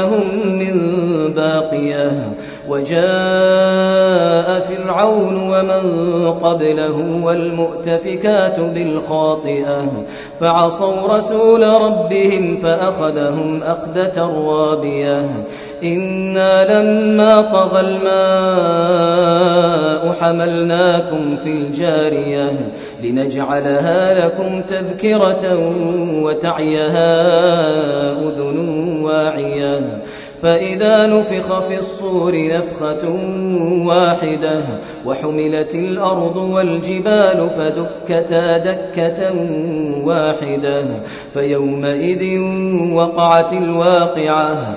لهم من باقية. وجاء فرعون ومن قبله والمؤتفكات بالخاطئة. فعصوا رسول ربهم فأخذهم أخذة رابية. إنا لما طغى الماء حملناكم في الجارية لنجعلها لكم تذكرة وتعيها أذن واعية. فإذا نفخ في الصور نفخة واحدة وحملت الأرض والجبال فدكتا دكة واحدة. فيومئذ وقعت الواقعة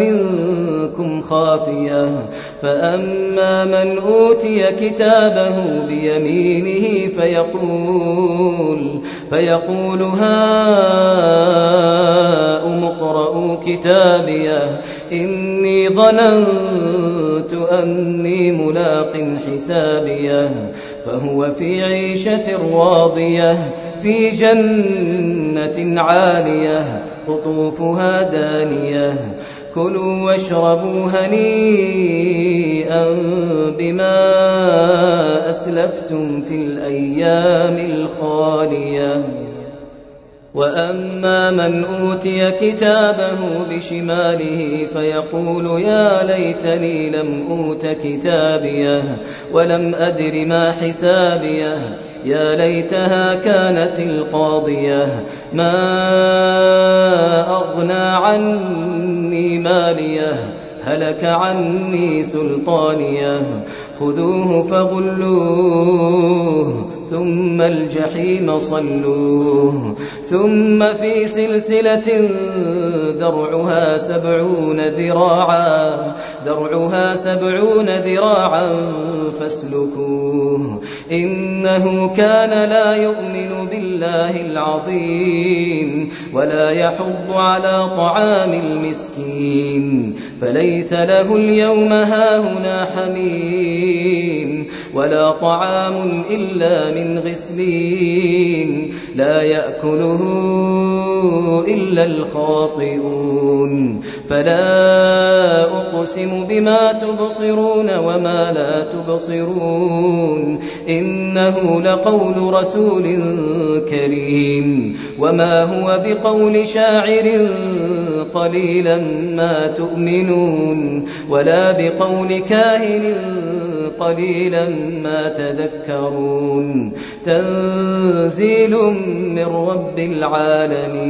منكم خافية. فأما من أوتي كتابه بيمينه فيقول فيقول هاؤم اقرءوا كتابيه إني ظننت أني ملاق حسابيه فهو في عيشة راضية في جنة عالية قطوفها دانية. كلوا واشربوا هنيئا بما أسلفتم في الأيام الخالية. وأما من أوتي كتابه بشماله فيقول يا ليتني لم أوت كتابيه ولم أدر ما حسابيه. يا ليتها كانت القاضية ما أغنى عني مالية هلك عني سلطانية خذوه فغلوه ثم الجحيم صلوه ثم في سلسلة ذرعها سبعون ذراعا ذرعها سبعون ذراعا فاسلكوه إنه كان لا يؤمن بالله العظيم ولا يحض على طعام المسكين فليس له اليوم هاهنا حميم ولا طعام إلا من غسلين لا يأكله إلا الخاطئون. فلا أقسم بما تبصرون وما لا تبصرون. إنه لقول رسول كريم. وما هو بقول شاعر قليلا ما تؤمنون. ولا بقول كاهن قليلا ما تذكرون. تنزيل من رب العالمين.